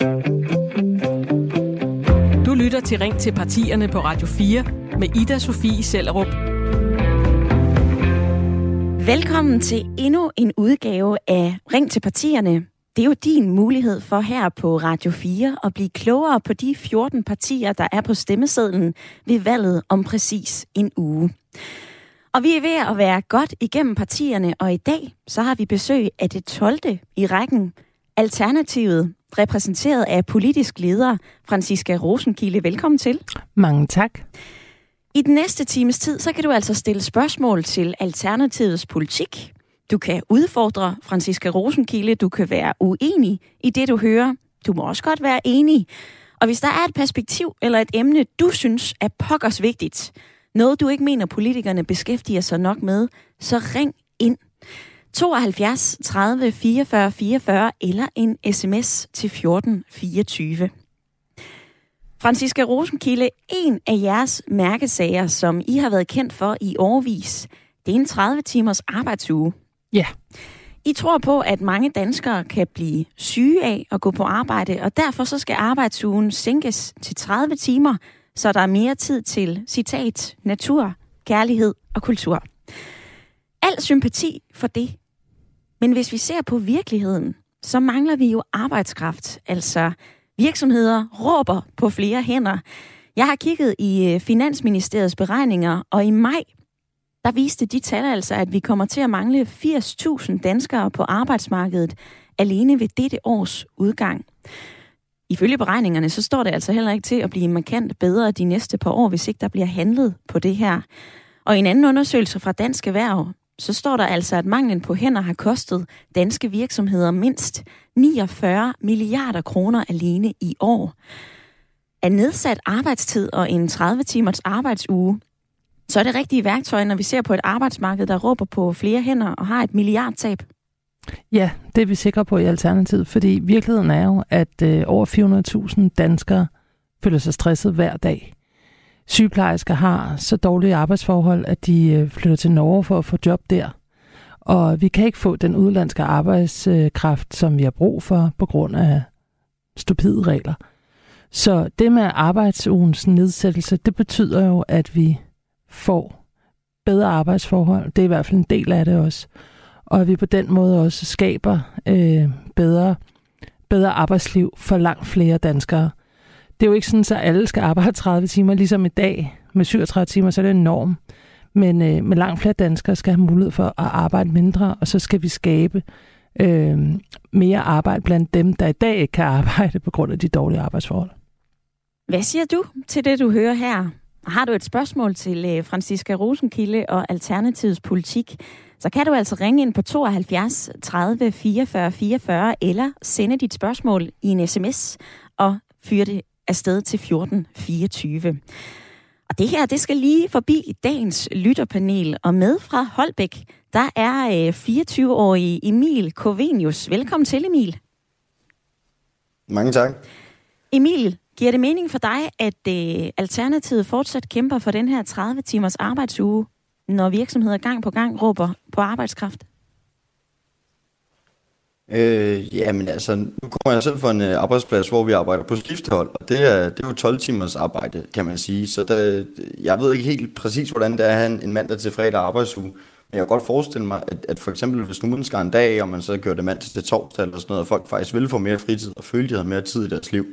Du lytter til Ring til partierne på Radio 4 med Ida Sofie Sellerup. Velkommen til endnu en udgave af Ring til partierne. Det er jo din mulighed for her på Radio 4 at blive klogere på de 14 partier, der er på stemmesedlen ved valget om præcis en uge. Og vi er ved at være godt igennem partierne, og i dag så har vi besøg af det 12. i rækken. Alternativet, repræsenteret af politisk leder Franziska Rosenkilde. Velkommen til. Mange tak. I den næste times tid, så kan du altså stille spørgsmål til Alternativets politik. Du kan udfordre Franziska Rosenkilde, du kan være uenig i det, du hører. Du må også godt være enig. Og hvis der er et perspektiv eller et emne, du synes er pokkers vigtigt, noget du ikke mener politikerne beskæftiger sig nok med, så ring ind 72 30 44 44 eller en sms til 14 24. Franziska Rosenkilde, en af jeres mærkesager, som I har været kendt for i årvis, det er en 30 timers arbejdsuge. Ja. I tror på, at mange danskere kan blive syge af at gå på arbejde, og derfor så skal arbejdsugen sænkes til 30 timer, så der er mere tid til, citat, natur, kærlighed og kultur. Al sympati for det. Men hvis vi ser på virkeligheden, så mangler vi jo arbejdskraft. Altså virksomheder råber på flere hænder. Jeg har kigget i øh, Finansministeriets beregninger, og i maj, der viste de tal altså, at vi kommer til at mangle 80.000 danskere på arbejdsmarkedet alene ved dette års udgang. Ifølge beregningerne, så står det altså heller ikke til at blive markant bedre de næste par år, hvis ikke der bliver handlet på det her. Og i en anden undersøgelse fra Dansk Erhverv, så står der altså, at manglen på hænder har kostet danske virksomheder mindst 49 milliarder kroner alene i år. Af nedsat arbejdstid og en 30 timers arbejdsuge, så er det rigtige værktøj, når vi ser på et arbejdsmarked, der råber på flere hænder og har et milliardtab. Ja, det er vi sikre på i Alternativet, fordi virkeligheden er jo, at øh, over 400.000 danskere føler sig stresset hver dag. Sygeplejersker har så dårlige arbejdsforhold, at de øh, flytter til Norge for at få job der. Og vi kan ikke få den udlandske arbejdskraft, som vi har brug for på grund af stupide regler. Så det med arbejdsugens nedsættelse, det betyder jo, at vi får bedre arbejdsforhold. Det er i hvert fald en del af det også og at vi på den måde også skaber øh, bedre, bedre arbejdsliv for langt flere danskere. Det er jo ikke sådan, at alle skal arbejde 30 timer, ligesom i dag med 37 timer, så er det en norm. Men øh, med langt flere danskere skal have mulighed for at arbejde mindre, og så skal vi skabe øh, mere arbejde blandt dem, der i dag ikke kan arbejde på grund af de dårlige arbejdsforhold. Hvad siger du til det, du hører her? Har du et spørgsmål til øh, Franziska Rosenkilde og Alternativets politik, så kan du altså ringe ind på 72 30 44 44 eller sende dit spørgsmål i en sms og fyre det afsted til 14 24. Og det her, det skal lige forbi dagens lytterpanel. Og med fra Holbæk, der er 24-årige øh, Emil Kovenius. Velkommen til, Emil. Mange tak. Emil, giver det mening for dig, at øh, Alternativet fortsat kæmper for den her 30 timers arbejdsuge, når virksomheder gang på gang råber på arbejdskraft? Øh, jamen altså, nu kommer jeg selv fra en øh, arbejdsplads, hvor vi arbejder på skifthold, og det er, det er jo 12 timers arbejde, kan man sige. Så der, jeg ved ikke helt præcis, hvordan det er at have en mandag til fredag arbejdsuge. Men jeg kan godt forestille mig, at, at for eksempel hvis nu man skal en dag, og man så gør det mandag til torsdag eller sådan noget, og folk faktisk vil få mere fritid og føle, de har mere tid i deres liv.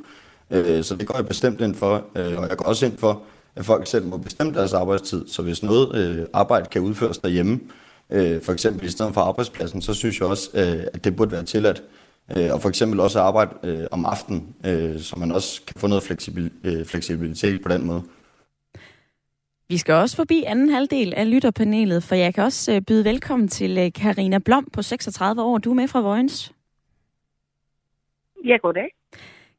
Øh, så det går jeg bestemt ind for, øh, og jeg går også ind for, at folk selv må bestemme deres arbejdstid. Så hvis noget øh, arbejde kan udføres derhjemme, øh, for eksempel i stedet for arbejdspladsen, så synes jeg også, øh, at det burde være tilladt. Øh, og for eksempel også arbejde øh, om aftenen, øh, så man også kan få noget fleksibil, øh, fleksibilitet på den måde. Vi skal også forbi anden halvdel af lytterpanelet, for jeg kan også øh, byde velkommen til øh, Karina Blom på 36 år. Du er med fra Vojens. Ja, goddag.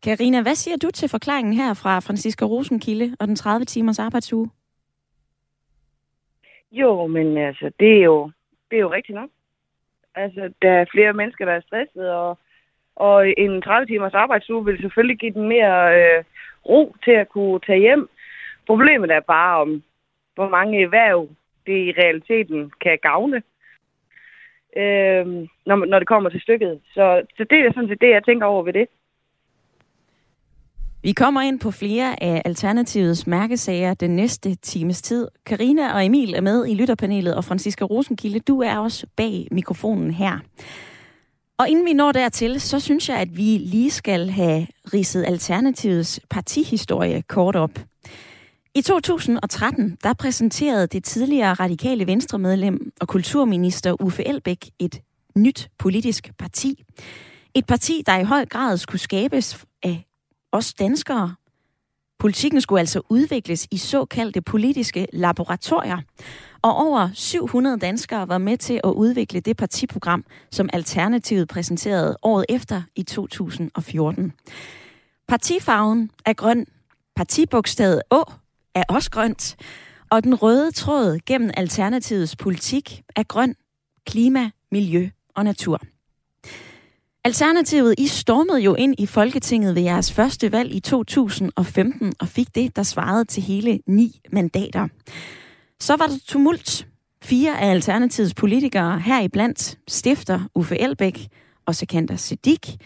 Karina, hvad siger du til forklaringen her fra Franziska Rosenkilde og den 30 timers arbejdsuge? Jo, men altså, det er jo, det er jo rigtigt nok. Altså, der er flere mennesker, der er stresset, og, og en 30 timers arbejdsuge vil selvfølgelig give dem mere øh, ro til at kunne tage hjem. Problemet er bare om, hvor mange erhverv det i realiteten kan gavne, øh, når, når det kommer til stykket. Så, så det er sådan set det, jeg tænker over ved det. Vi kommer ind på flere af Alternativets mærkesager den næste times tid. Karina og Emil er med i lytterpanelet, og Franziska Rosenkilde, du er også bag mikrofonen her. Og inden vi når dertil, så synes jeg, at vi lige skal have ridset Alternativets partihistorie kort op. I 2013, der præsenterede det tidligere radikale venstremedlem og kulturminister Uffe Elbæk et nyt politisk parti. Et parti, der i høj grad skulle skabes os danskere. Politikken skulle altså udvikles i såkaldte politiske laboratorier. Og over 700 danskere var med til at udvikle det partiprogram, som Alternativet præsenterede året efter i 2014. Partifarven er grøn, partibogstavet Å er også grønt, og den røde tråd gennem Alternativets politik er grøn, klima, miljø og natur. Alternativet, I stormede jo ind i Folketinget ved jeres første valg i 2015 og fik det, der svarede til hele ni mandater. Så var der tumult. Fire af Alternativets politikere, heriblandt stifter Uffe Elbæk og Sekander Sedik,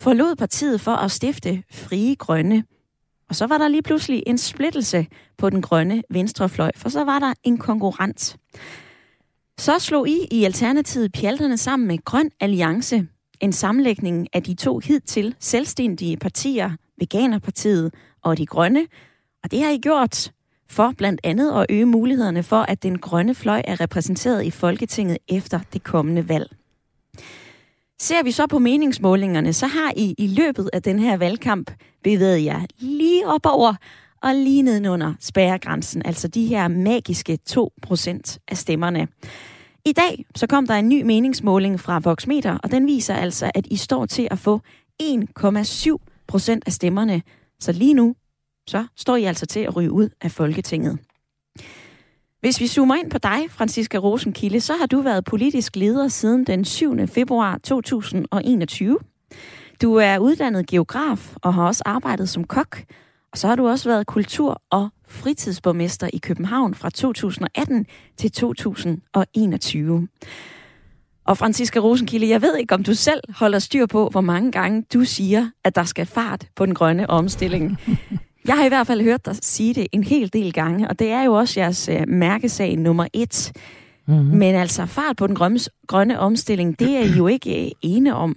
forlod partiet for at stifte Frie Grønne. Og så var der lige pludselig en splittelse på den grønne venstrefløj, for så var der en konkurrent. Så slog I i Alternativet pjalterne sammen med Grøn Alliance, en sammenlægning af de to hidtil selvstændige partier, Veganerpartiet og De Grønne, og det har I gjort for blandt andet at øge mulighederne for, at den grønne fløj er repræsenteret i Folketinget efter det kommende valg. Ser vi så på meningsmålingerne, så har I i løbet af den her valgkamp bevæget jer lige op over og lige nedenunder spærregrænsen, altså de her magiske 2% af stemmerne. I dag så kom der en ny meningsmåling fra Voxmeter, og den viser altså, at I står til at få 1,7 procent af stemmerne. Så lige nu, så står I altså til at ryge ud af Folketinget. Hvis vi zoomer ind på dig, Franziska Rosenkilde, så har du været politisk leder siden den 7. februar 2021. Du er uddannet geograf og har også arbejdet som kok. Og så har du også været kultur- og fritidsborgmester i København fra 2018 til 2021. Og Franziska Rosenkilde, jeg ved ikke, om du selv holder styr på, hvor mange gange du siger, at der skal fart på den grønne omstilling. Jeg har i hvert fald hørt dig sige det en hel del gange, og det er jo også jeres uh, mærkesag nummer et. Mm-hmm. Men altså, fart på den grønne, grønne omstilling, det er I jo ikke uh, ene om.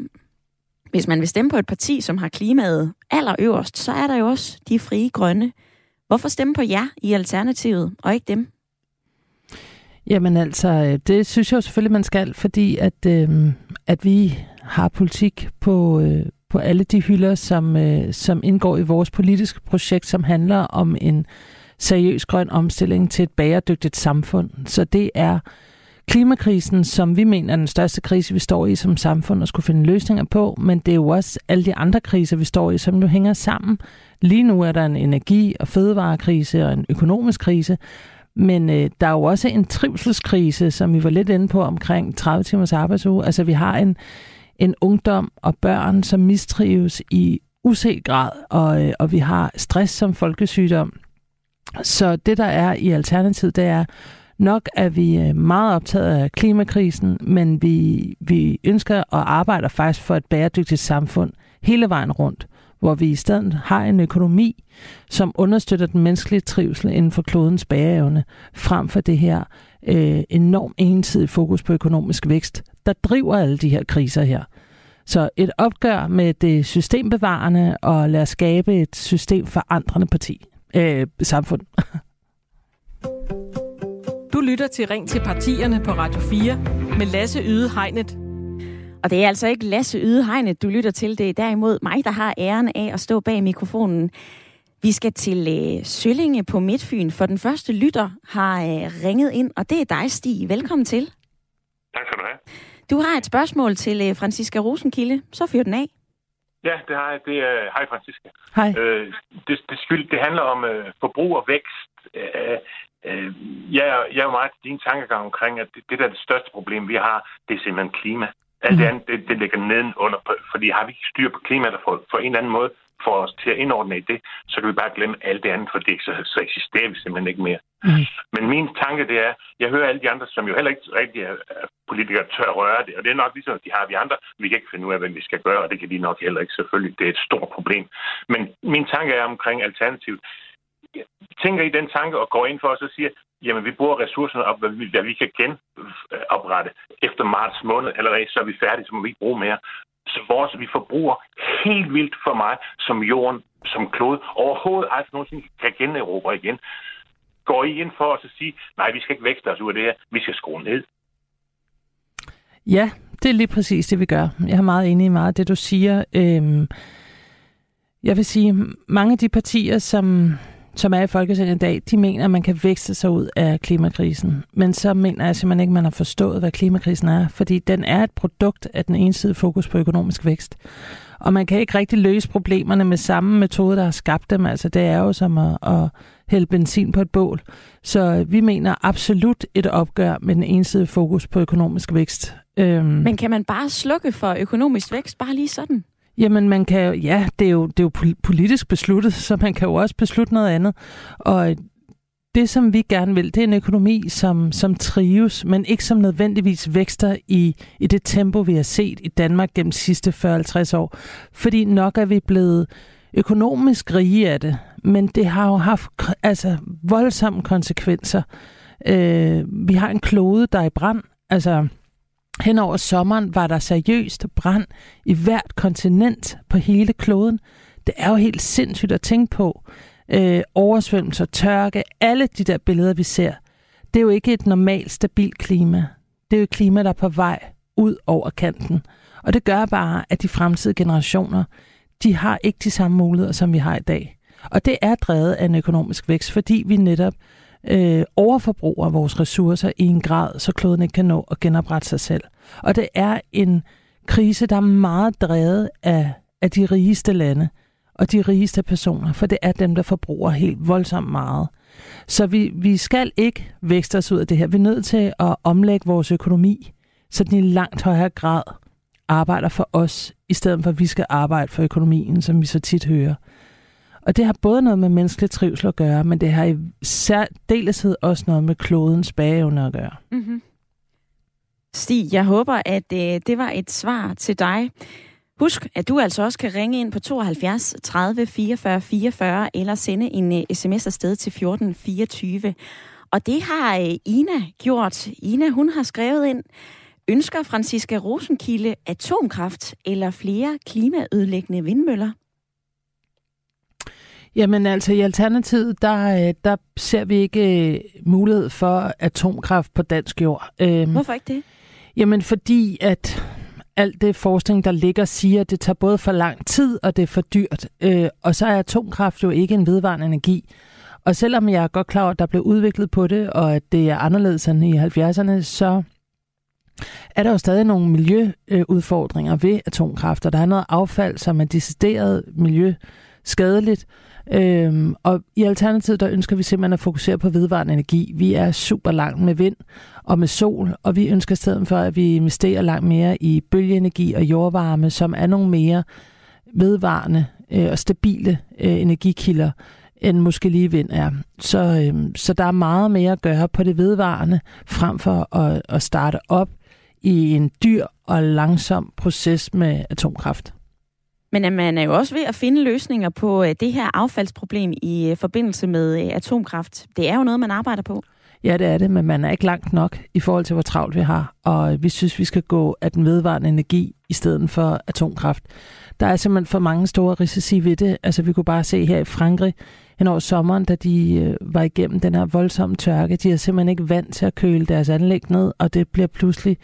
Hvis man vil stemme på et parti, som har klimaet allerøverst, så er der jo også de frie grønne. Hvorfor stemme på jer i Alternativet, og ikke dem? Jamen altså, det synes jeg jo selvfølgelig, man skal, fordi at, øh, at vi har politik på, øh, på alle de hylder, som, øh, som indgår i vores politiske projekt, som handler om en seriøs grøn omstilling til et bæredygtigt samfund. Så det er klimakrisen, som vi mener er den største krise, vi står i som samfund og skulle finde løsninger på, men det er jo også alle de andre kriser, vi står i, som nu hænger sammen. Lige nu er der en energi- og fødevarekrise og en økonomisk krise, men øh, der er jo også en trivselskrise, som vi var lidt inde på omkring 30 timers arbejdsuge. Altså vi har en, en ungdom og børn, som mistrives i uset grad, og, øh, og vi har stress som folkesygdom. Så det, der er i Alternativet, det er, nok er vi øh, meget optaget af klimakrisen, men vi, vi ønsker og arbejder faktisk for et bæredygtigt samfund hele vejen rundt, hvor vi i stedet har en økonomi, som understøtter den menneskelige trivsel inden for klodens bæreevne, frem for det her øh, enormt ensidige fokus på økonomisk vækst, der driver alle de her kriser her. Så et opgør med det systembevarende og lade skabe et systemforandrende parti, øh, samfund. Du lytter til Ring til partierne på Radio 4 med Lasse Yde Hegnet. Og det er altså ikke Lasse Yde Hegnet, du lytter til. Det er derimod mig, der har æren af at stå bag mikrofonen. Vi skal til øh, Søllinge på Midtfyn, for den første lytter har øh, ringet ind, og det er dig, Stig. Velkommen til. Tak skal du have. Du har et spørgsmål til øh, Franziska Rosenkilde. Så fyr den af. Ja, det har jeg. Det er, hej Franziska. Hej. Øh, det, det, skyld, det handler om øh, forbrug og vækst. Øh, øh, jeg, er- jeg er jo meget til din tankegang omkring, at det, det der er det største problem, vi har, det er simpelthen klima. Alt det andet, det, det ligger nedenunder, fordi har vi ikke styr på klimaet for, for en eller anden måde, får os til at indordne i det, så kan vi bare glemme alt det andet, for det, så, så eksisterer vi simpelthen ikke mere. Mm. Men min tanke det er, jeg hører alle de andre, som jo heller ikke rigtig er, er politikere, tør røre det, og det er nok ligesom, de har vi andre, vi kan ikke finde ud af, hvad vi skal gøre, og det kan de nok heller ikke selvfølgelig. Det er et stort problem. Men min tanke er omkring alternativet. Tænker i den tanke og går ind for os og siger, jamen vi bruger ressourcerne op, hvad vi, hvad vi kan genoprette efter marts måned allerede, så er vi færdige, så må vi ikke bruge mere. Så vores, vi forbruger helt vildt for mig, som jorden, som klode, overhovedet aldrig nogensinde kan generobre igen. Går I ind for os at sige, nej, vi skal ikke vækste os ud af det her, vi skal skrue ned? Ja, det er lige præcis det, vi gør. Jeg er meget enig i meget af det, du siger. Øhm, jeg vil sige, mange af de partier, som som er i Folketinget i dag, de mener, at man kan vækste sig ud af klimakrisen. Men så mener jeg simpelthen ikke, at man har forstået, hvad klimakrisen er, fordi den er et produkt af den ensidige fokus på økonomisk vækst. Og man kan ikke rigtig løse problemerne med samme metode, der har skabt dem. Altså det er jo som at, at hælde benzin på et bål. Så vi mener absolut et opgør med den ensidige fokus på økonomisk vækst. Øhm. Men kan man bare slukke for økonomisk vækst, bare lige sådan? Jamen, man kan ja, det er jo, det er jo politisk besluttet, så man kan jo også beslutte noget andet. Og øh, det, som vi gerne vil, det er en økonomi, som, som trives, men ikke som nødvendigvis vækster i, i det tempo, vi har set i Danmark gennem de sidste 40-50 år. Fordi nok er vi blevet økonomisk rige af det, men det har jo haft altså, voldsomme konsekvenser. Øh, vi har en klode, der er i brand. Altså, Hen over sommeren var der seriøst brand i hvert kontinent på hele kloden. Det er jo helt sindssygt at tænke på. Øh, oversvømmelser, tørke, alle de der billeder, vi ser. Det er jo ikke et normalt, stabilt klima. Det er jo et klima, der er på vej ud over kanten. Og det gør bare, at de fremtidige generationer, de har ikke de samme muligheder, som vi har i dag. Og det er drevet af en økonomisk vækst, fordi vi netop øh, overforbruger vores ressourcer i en grad, så kloden ikke kan nå at genoprette sig selv. Og det er en krise, der er meget drevet af, af de rigeste lande og de rigeste personer, for det er dem, der forbruger helt voldsomt meget. Så vi, vi skal ikke vækste os ud af det her. Vi er nødt til at omlægge vores økonomi, så den i langt højere grad arbejder for os, i stedet for at vi skal arbejde for økonomien, som vi så tit hører. Og det har både noget med menneskelig trivsel at gøre, men det har i særdeleshed også noget med klodens bageevne at gøre. Mm-hmm. Stig, jeg håber, at øh, det var et svar til dig. Husk, at du altså også kan ringe ind på 72 30 44 44 eller sende en øh, uh, sms afsted til 14 24. Og det har uh, Ina gjort. Ina, hun har skrevet ind, ønsker Franziska Rosenkilde atomkraft eller flere klimaødelæggende vindmøller? Jamen altså i Alternativet, der, øh, der ser vi ikke øh, mulighed for atomkraft på dansk jord. Øhm, Hvorfor ikke det? Jamen fordi at alt det forskning, der ligger, siger, at det tager både for lang tid, og det er for dyrt. Øh, og så er atomkraft jo ikke en vedvarende energi. Og selvom jeg er godt klar over, at der blev udviklet på det, og at det er anderledes end i 70'erne, så er der jo stadig nogle miljøudfordringer ved atomkraft, og der er noget affald, som er decideret miljøskadeligt, Øhm, og i Alternativet, der ønsker vi simpelthen at fokusere på vedvarende energi. Vi er super langt med vind og med sol, og vi ønsker i stedet for, at vi investerer langt mere i bølgeenergi og jordvarme, som er nogle mere vedvarende øh, og stabile øh, energikilder, end måske lige vind er. Så, øh, så der er meget mere at gøre på det vedvarende, frem for at, at starte op i en dyr og langsom proces med atomkraft. Men øh, man er jo også ved at finde løsninger på øh, det her affaldsproblem i øh, forbindelse med atomkraft. Det er jo noget, man arbejder på. Ja, det er det, men man er ikke langt nok i forhold til, hvor travlt vi har. Og vi synes, vi skal gå af den vedvarende energi i stedet for atomkraft. Der er simpelthen for mange store risici ved det. Altså, vi kunne bare se her i Frankrig, hen over sommeren, da de var igennem den her voldsomme tørke. De er simpelthen ikke vant til at køle deres anlæg ned, og det bliver pludselig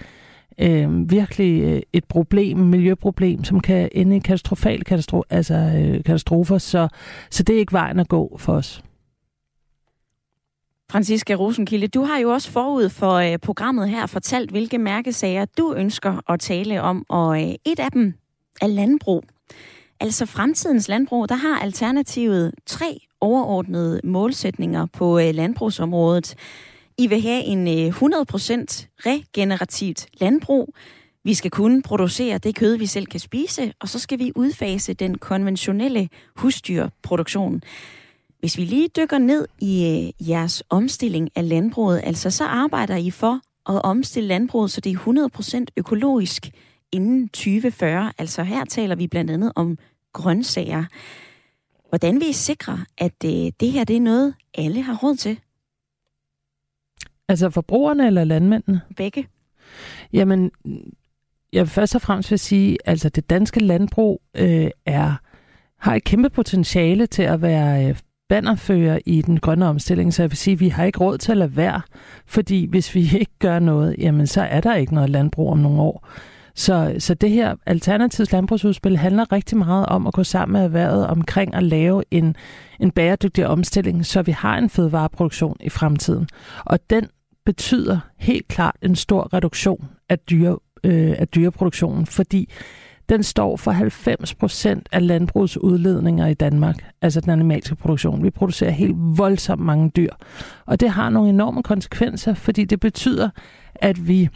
Øhm, øh, virkelig et problem, miljøproblem, som kan ende i katastrofale katastro- altså, øh, katastrofer. Så, så det er ikke vejen at gå for os. Franziska Rosenkilde, du har jo også forud for øh, programmet her fortalt, hvilke mærkesager du ønsker at tale om, og øh, et af dem er landbrug. Altså fremtidens landbrug, der har Alternativet tre overordnede målsætninger på øh, landbrugsområdet. I vil have en øh, 100% regenerativt landbrug. Vi skal kunne producere det kød, vi selv kan spise, og så skal vi udfase den konventionelle husdyrproduktion. Hvis vi lige dykker ned i øh, jeres omstilling af landbruget, altså så arbejder I for at omstille landbruget, så det er 100% økologisk inden 2040. Altså her taler vi blandt andet om grøntsager. Hvordan vil I sikre, at øh, det her det er noget, alle har råd til? Altså forbrugerne eller landmændene? Begge. Jamen, jeg vil først og fremmest vil sige, altså det danske landbrug øh, er har et kæmpe potentiale til at være øh, bannerfører i den grønne omstilling, så jeg vil sige, at vi har ikke råd til at lade være, fordi hvis vi ikke gør noget, jamen så er der ikke noget landbrug om nogle år. Så, så det her Alternativs landbrugsudspil handler rigtig meget om at gå sammen med erhvervet omkring at lave en, en bæredygtig omstilling, så vi har en fødevareproduktion i fremtiden. Og den betyder helt klart en stor reduktion af, dyre, øh, af dyreproduktionen, fordi den står for 90 procent af landbrugets udledninger i Danmark, altså den animalske produktion. Vi producerer helt voldsomt mange dyr, og det har nogle enorme konsekvenser, fordi det betyder, at vi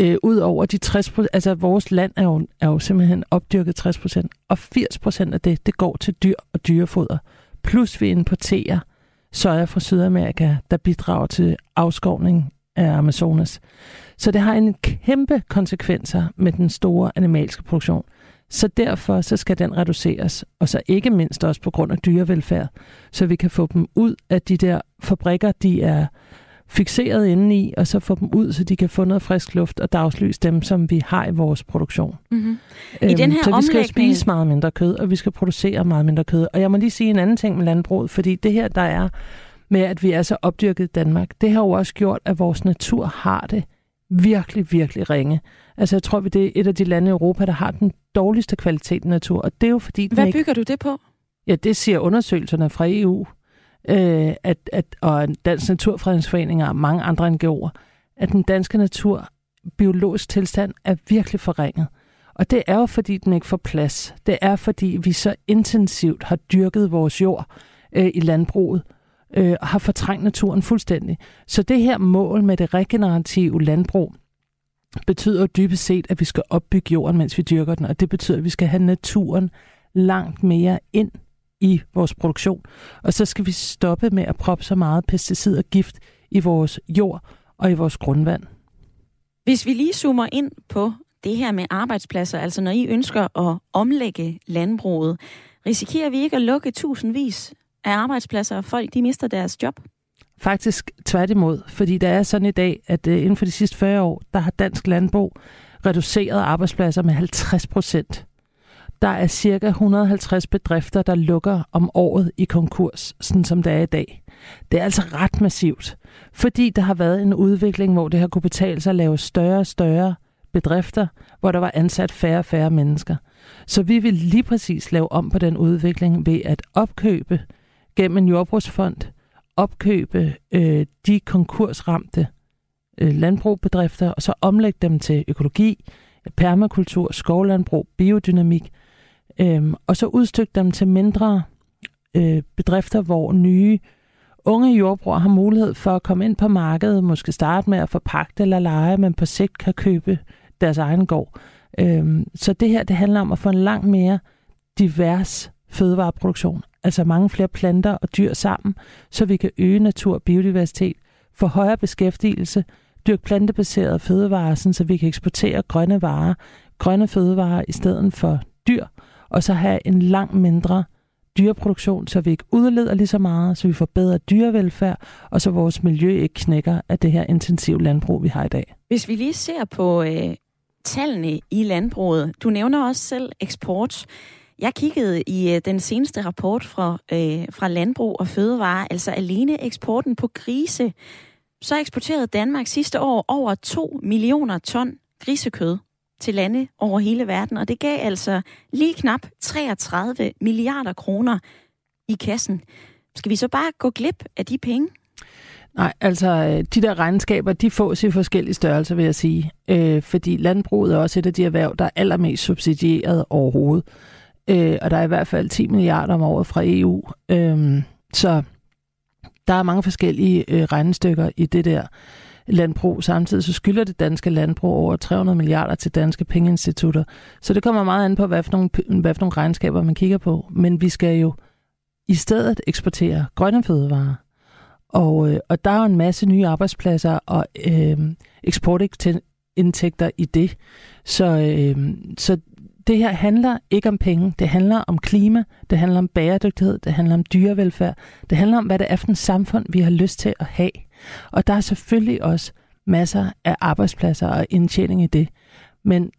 øh, ud over de 60 altså vores land er jo, er jo simpelthen opdyrket 60 procent, og 80 procent af det, det går til dyr og dyrefoder. Plus vi importerer soja fra Sydamerika, der bidrager til afskovning af Amazonas. Så det har en kæmpe konsekvenser med den store animalske produktion. Så derfor så skal den reduceres, og så ikke mindst også på grund af dyrevelfærd, så vi kan få dem ud af de der fabrikker, de er fixeret indeni, og så få dem ud, så de kan få noget frisk luft og dagslys dem, som vi har i vores produktion. Mm-hmm. I øhm, den her så vi skal omlægning... spise meget mindre kød, og vi skal producere meget mindre kød. Og jeg må lige sige en anden ting med landbruget, fordi det her, der er med, at vi er så opdyrket i Danmark, det har jo også gjort, at vores natur har det virkelig, virkelig ringe. Altså jeg tror, vi det er et af de lande i Europa, der har den dårligste kvalitet i natur, og det er jo fordi... Hvad ikke... bygger du det på? Ja, det siger undersøgelserne fra EU øh, at, at, og Dansk Naturfredningsforening og mange andre NGO'er, at den danske natur biologisk tilstand er virkelig forringet. Og det er jo, fordi den ikke får plads. Det er, fordi vi så intensivt har dyrket vores jord øh, i landbruget øh, og har fortrængt naturen fuldstændig. Så det her mål med det regenerative landbrug betyder dybest set, at vi skal opbygge jorden, mens vi dyrker den, og det betyder, at vi skal have naturen langt mere ind i vores produktion. Og så skal vi stoppe med at proppe så meget pesticid og gift i vores jord og i vores grundvand. Hvis vi lige zoomer ind på det her med arbejdspladser, altså når I ønsker at omlægge landbruget, risikerer vi ikke at lukke tusindvis af arbejdspladser, og folk de mister deres job? Faktisk tværtimod, fordi der er sådan i dag, at uh, inden for de sidste 40 år, der har dansk landbrug reduceret arbejdspladser med 50 procent. Der er cirka 150 bedrifter, der lukker om året i konkurs, sådan som det er i dag. Det er altså ret massivt, fordi der har været en udvikling, hvor det har kunne betale sig at lave større og større bedrifter, hvor der var ansat færre og færre mennesker. Så vi vil lige præcis lave om på den udvikling ved at opkøbe gennem en jordbrugsfond, opkøbe øh, de konkursramte øh, landbrugbedrifter, og så omlægge dem til økologi, permakultur, skovlandbrug, biodynamik, Øhm, og så udstykke dem til mindre øh, bedrifter, hvor nye unge jordbrugere har mulighed for at komme ind på markedet, måske starte med at forpagte eller lege, men på sigt kan købe deres egen gård. Øhm, så det her, det handler om at få en langt mere divers fødevareproduktion, altså mange flere planter og dyr sammen, så vi kan øge natur og biodiversitet, få højere beskæftigelse, dyrke plantebaserede fødevarer, så vi kan eksportere grønne varer, grønne fødevarer i stedet for dyr, og så have en langt mindre dyreproduktion, så vi ikke udleder lige så meget, så vi får bedre dyrevelfærd, og så vores miljø ikke knækker af det her intensive landbrug, vi har i dag. Hvis vi lige ser på øh, tallene i landbruget, du nævner også selv eksport. Jeg kiggede i øh, den seneste rapport fra, øh, fra Landbrug og Fødevare, altså alene eksporten på grise. Så eksporterede Danmark sidste år over 2 millioner ton grisekød til lande over hele verden, og det gav altså lige knap 33 milliarder kroner i kassen. Skal vi så bare gå glip af de penge? Nej, altså øh, de der regnskaber, de fås i forskellige størrelser, vil jeg sige. Øh, fordi landbruget er også et af de erhverv, der er allermest subsidieret overhovedet. Øh, og der er i hvert fald 10 milliarder om året fra EU. Øh, så der er mange forskellige øh, regnestykker i det der landbrug. Samtidig så skylder det danske landbrug over 300 milliarder til danske pengeinstitutter. Så det kommer meget an på, hvad for nogle, hvad for nogle regnskaber man kigger på. Men vi skal jo i stedet eksportere grønne fødevarer. Og, øh, og der er jo en masse nye arbejdspladser og øh, eksportindtægter i det. Så, øh, så det her handler ikke om penge. Det handler om klima, det handler om bæredygtighed, det handler om dyrevelfærd. Det handler om, hvad det er for en samfund, vi har lyst til at have. Og der er selvfølgelig også masser af arbejdspladser og indtjening i det. Men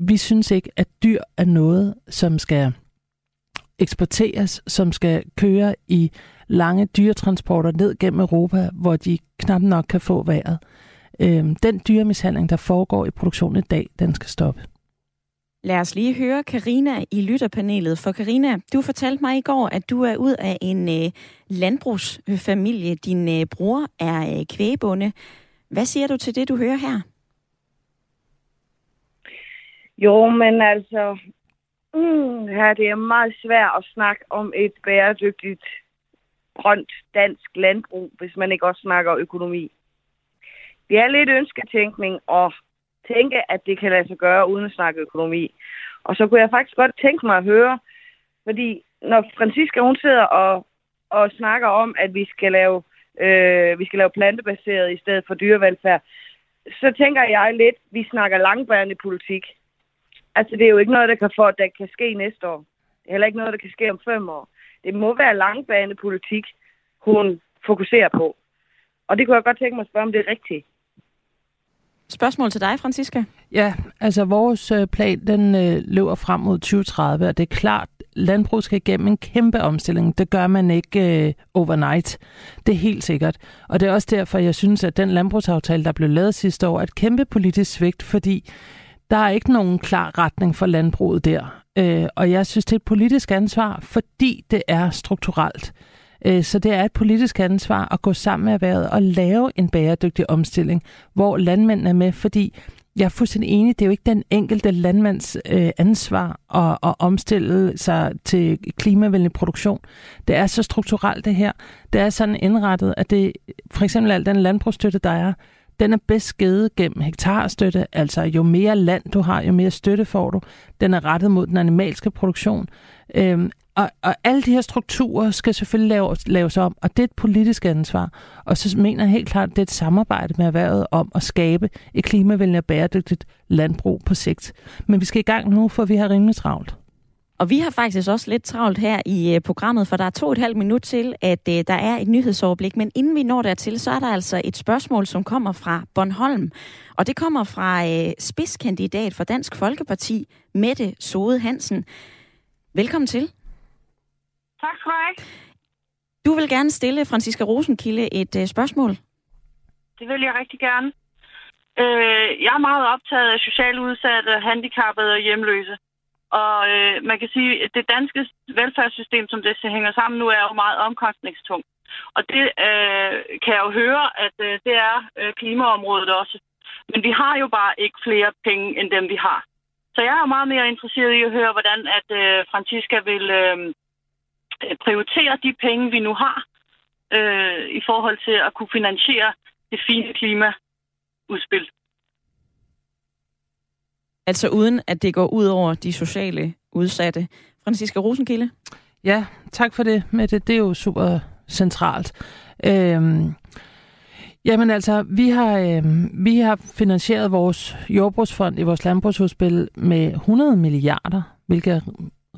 vi synes ikke, at dyr er noget, som skal eksporteres, som skal køre i lange dyretransporter ned gennem Europa, hvor de knap nok kan få vejret. Øhm, den dyremishandling, der foregår i produktionen i dag, den skal stoppe. Lad os lige høre Karina i lytterpanelet. For Karina, du fortalte mig i går, at du er ud af en øh, landbrugsfamilie. Din øh, bror er øh, kvægebonde. Hvad siger du til det, du hører her? Jo, men altså, mm, her det er meget svært at snakke om et bæredygtigt, grønt dansk landbrug, hvis man ikke også snakker økonomi. Det er lidt ønsketænkning og tænke, at det kan lade sig gøre uden at snakke økonomi. Og så kunne jeg faktisk godt tænke mig at høre, fordi når Francisca hun sidder og, og snakker om, at vi skal lave øh, vi skal lave plantebaseret i stedet for dyrevelfærd, så tænker jeg lidt, vi snakker langbærende politik. Altså, det er jo ikke noget, der kan, for, der kan ske næste år. Det er heller ikke noget, der kan ske om fem år. Det må være langbærende politik, hun fokuserer på. Og det kunne jeg godt tænke mig at spørge, om det er rigtigt. Spørgsmål til dig, Francisca? Ja, altså vores øh, plan, den øh, løber frem mod 2030, og det er klart, landbruget skal igennem en kæmpe omstilling. Det gør man ikke øh, overnight. Det er helt sikkert. Og det er også derfor, jeg synes, at den landbrugsaftale, der blev lavet sidste år, er et kæmpe politisk svigt, fordi der er ikke nogen klar retning for landbruget der. Øh, og jeg synes, det er et politisk ansvar, fordi det er strukturelt. Øh, så det er et politisk ansvar at gå sammen med erhvervet og lave en bæredygtig omstilling, hvor landmændene er med, fordi jeg er fuldstændig enig, det er jo ikke den enkelte landmands øh, ansvar at, at omstille sig til klimavenlig produktion. Det er så strukturelt det her. Det er sådan indrettet, at det for eksempel al den landbrugsstøtte, der er, den er bedst givet gennem hektarstøtte, altså jo mere land du har, jo mere støtte får du. Den er rettet mod den animalske produktion. Øhm, og, og alle de her strukturer skal selvfølgelig laves, laves om, og det er et politisk ansvar. Og så mener jeg helt klart, at det er et samarbejde med erhvervet om at skabe et klimavenligt og bæredygtigt landbrug på sigt. Men vi skal i gang nu, for vi har rimelig travlt. Og vi har faktisk også lidt travlt her i øh, programmet, for der er to og et halvt minut til, at øh, der er et nyhedsoverblik. Men inden vi når dertil, så er der altså et spørgsmål, som kommer fra Bornholm. Og det kommer fra øh, spidskandidat for Dansk Folkeparti, Mette Sode Hansen. Velkommen til. Tak skal du have. Du vil gerne stille Franziska Rosenkilde et uh, spørgsmål. Det vil jeg rigtig gerne. Øh, jeg er meget optaget af socialt udsatte, handicappede og hjemløse. Og øh, man kan sige, at det danske velfærdssystem, som det hænger sammen nu, er jo meget omkostningstungt. Og det øh, kan jeg jo høre, at øh, det er øh, klimaområdet også. Men vi har jo bare ikke flere penge, end dem vi har. Så jeg er meget mere interesseret i at høre, hvordan at øh, Francisca vil øh, prioritere de penge, vi nu har, øh, i forhold til at kunne finansiere det fine klimaudspil. Altså uden at det går ud over de sociale udsatte. Franziska Rosenkilde? Ja, tak for det, Mette. Det er jo super centralt. Øhm, jamen altså, vi har, øhm, vi har finansieret vores jordbrugsfond i vores landbrugsudspil med 100 milliarder, hvilket er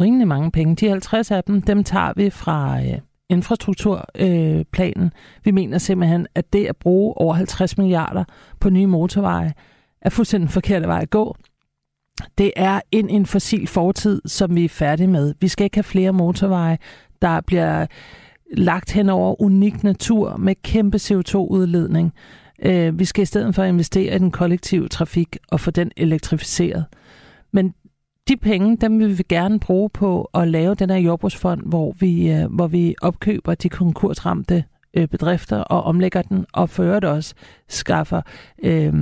rimelig mange penge. De 50 af dem, dem tager vi fra øh, infrastrukturplanen. Øh, vi mener simpelthen, at det at bruge over 50 milliarder på nye motorveje er fuldstændig forkert vej at gå. Det er en, en fossil fortid, som vi er færdige med. Vi skal ikke have flere motorveje, der bliver lagt hen over unik natur med kæmpe CO2-udledning. Øh, vi skal i stedet for investere i den kollektive trafik og få den elektrificeret. Øh, de penge, dem vil vi gerne bruge på at lave den her jordbrugsfond, hvor vi, øh, hvor vi opkøber de konkursramte øh, bedrifter og omlægger den, og for øvrigt også skaffer øh,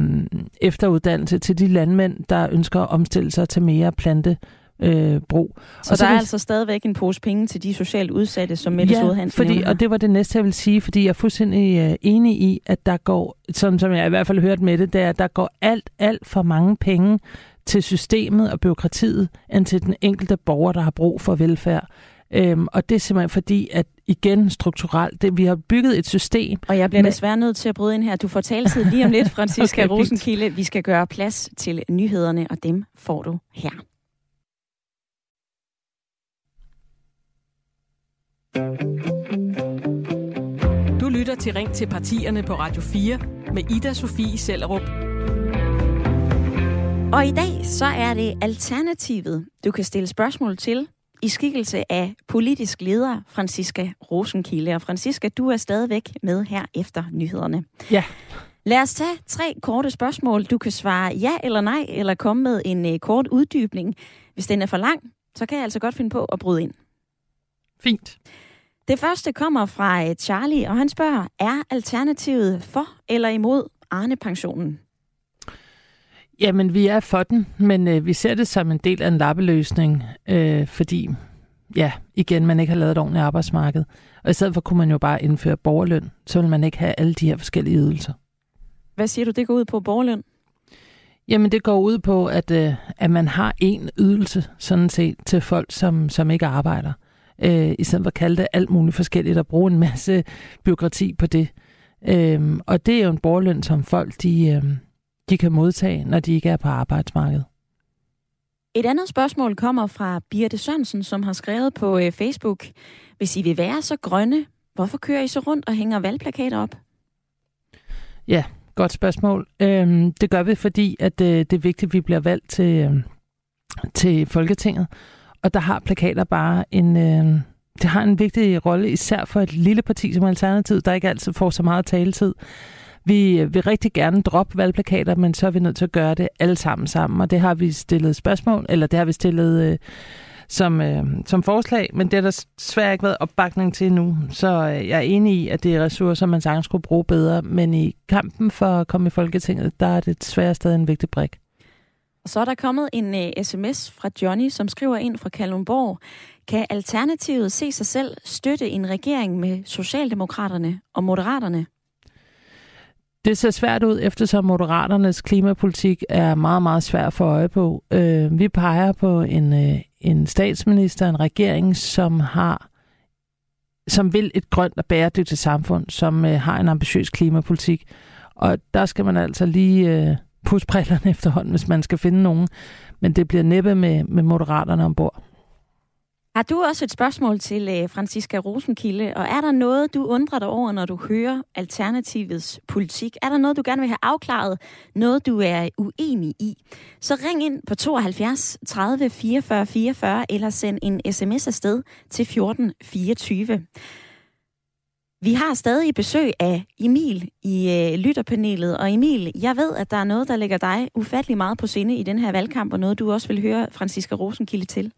efteruddannelse til de landmænd, der ønsker at omstille sig til mere plante øh, brug. Så og der er altså stadigvæk en pose penge til de socialt udsatte, som Mette ja, Sodehansen fordi, og det var det næste, jeg vil sige, fordi jeg er fuldstændig uh, enig i, at der går, som, som jeg i hvert fald hørt med det, der, der går alt, alt for mange penge til systemet og byråkratiet, end til den enkelte borger, der har brug for velfærd. Øhm, og det er simpelthen fordi, at igen strukturelt, det, vi har bygget et system. Og jeg bliver med... desværre nødt til at bryde ind her. Du får taletid lige om lidt, Franziska okay, Rosenkilde. Vi skal gøre plads til nyhederne, og dem får du her. Du lytter til Ring til partierne på Radio 4 med Ida Sofie Sellerup. Og i dag så er det Alternativet, du kan stille spørgsmål til i skikkelse af politisk leder Franziska Rosenkilde. Og Franziska, du er stadigvæk med her efter nyhederne. Ja. Lad os tage tre korte spørgsmål. Du kan svare ja eller nej, eller komme med en uh, kort uddybning. Hvis den er for lang, så kan jeg altså godt finde på at bryde ind. Fint. Det første kommer fra uh, Charlie, og han spørger, er alternativet for eller imod Arne-pensionen? Jamen, vi er for den, men øh, vi ser det som en del af en lappeløsning, øh, fordi, ja, igen, man ikke har lavet et ordentligt arbejdsmarked. Og i stedet for kunne man jo bare indføre borgerløn, så vil man ikke have alle de her forskellige ydelser. Hvad siger du, det går ud på borgerløn? Jamen, det går ud på, at, øh, at man har en ydelse, sådan set, til folk, som, som ikke arbejder. Øh, I stedet for at kalde det alt muligt forskelligt og bruge en masse byråkrati på det. Øh, og det er jo en borgerløn, som folk, de... Øh, de kan modtage, når de ikke er på arbejdsmarkedet. Et andet spørgsmål kommer fra Birte Sørensen, som har skrevet på øh, Facebook. Hvis I vil være så grønne, hvorfor kører I så rundt og hænger valgplakater op? Ja, godt spørgsmål. Øhm, det gør vi, fordi at øh, det er vigtigt, at vi bliver valgt til, øh, til Folketinget. Og der har plakater bare en... Øh, det har en vigtig rolle, især for et lille parti som Alternativ, der ikke altid får så meget taletid. Vi vil rigtig gerne droppe valgplakater, men så er vi nødt til at gøre det alle sammen sammen, og det har vi stillet spørgsmål, eller det har vi stillet øh, som, øh, som forslag, men det har der svært ikke været opbakning til nu. Så øh, jeg er enig i, at det er ressourcer, man sagtens skulle bruge bedre, men i kampen for at komme i Folketinget, der er det desværre stadig en vigtig brik. Og så er der kommet en øh, uh, sms fra Johnny, som skriver ind fra Kalundborg. Kan Alternativet se sig selv støtte en regering med Socialdemokraterne og Moderaterne? Det ser svært ud, eftersom Moderaternes klimapolitik er meget, meget svær for øje på. Øh, vi peger på en, øh, en statsminister, en regering, som har som vil et grønt og bæredygtigt samfund, som øh, har en ambitiøs klimapolitik. Og der skal man altså lige øh, pusse brillerne efterhånden, hvis man skal finde nogen. Men det bliver næppe med, med Moderaterne ombord. Har du også et spørgsmål til øh, uh, Franziska Rosenkilde, og er der noget, du undrer dig over, når du hører Alternativets politik? Er der noget, du gerne vil have afklaret? Noget, du er uenig i? Så ring ind på 72 30 44 44, eller send en sms afsted til 14 24. Vi har stadig besøg af Emil i uh, lytterpanelet, og Emil, jeg ved, at der er noget, der ligger dig ufattelig meget på sinde i den her valgkamp, og noget, du også vil høre Franziska Rosenkilde til.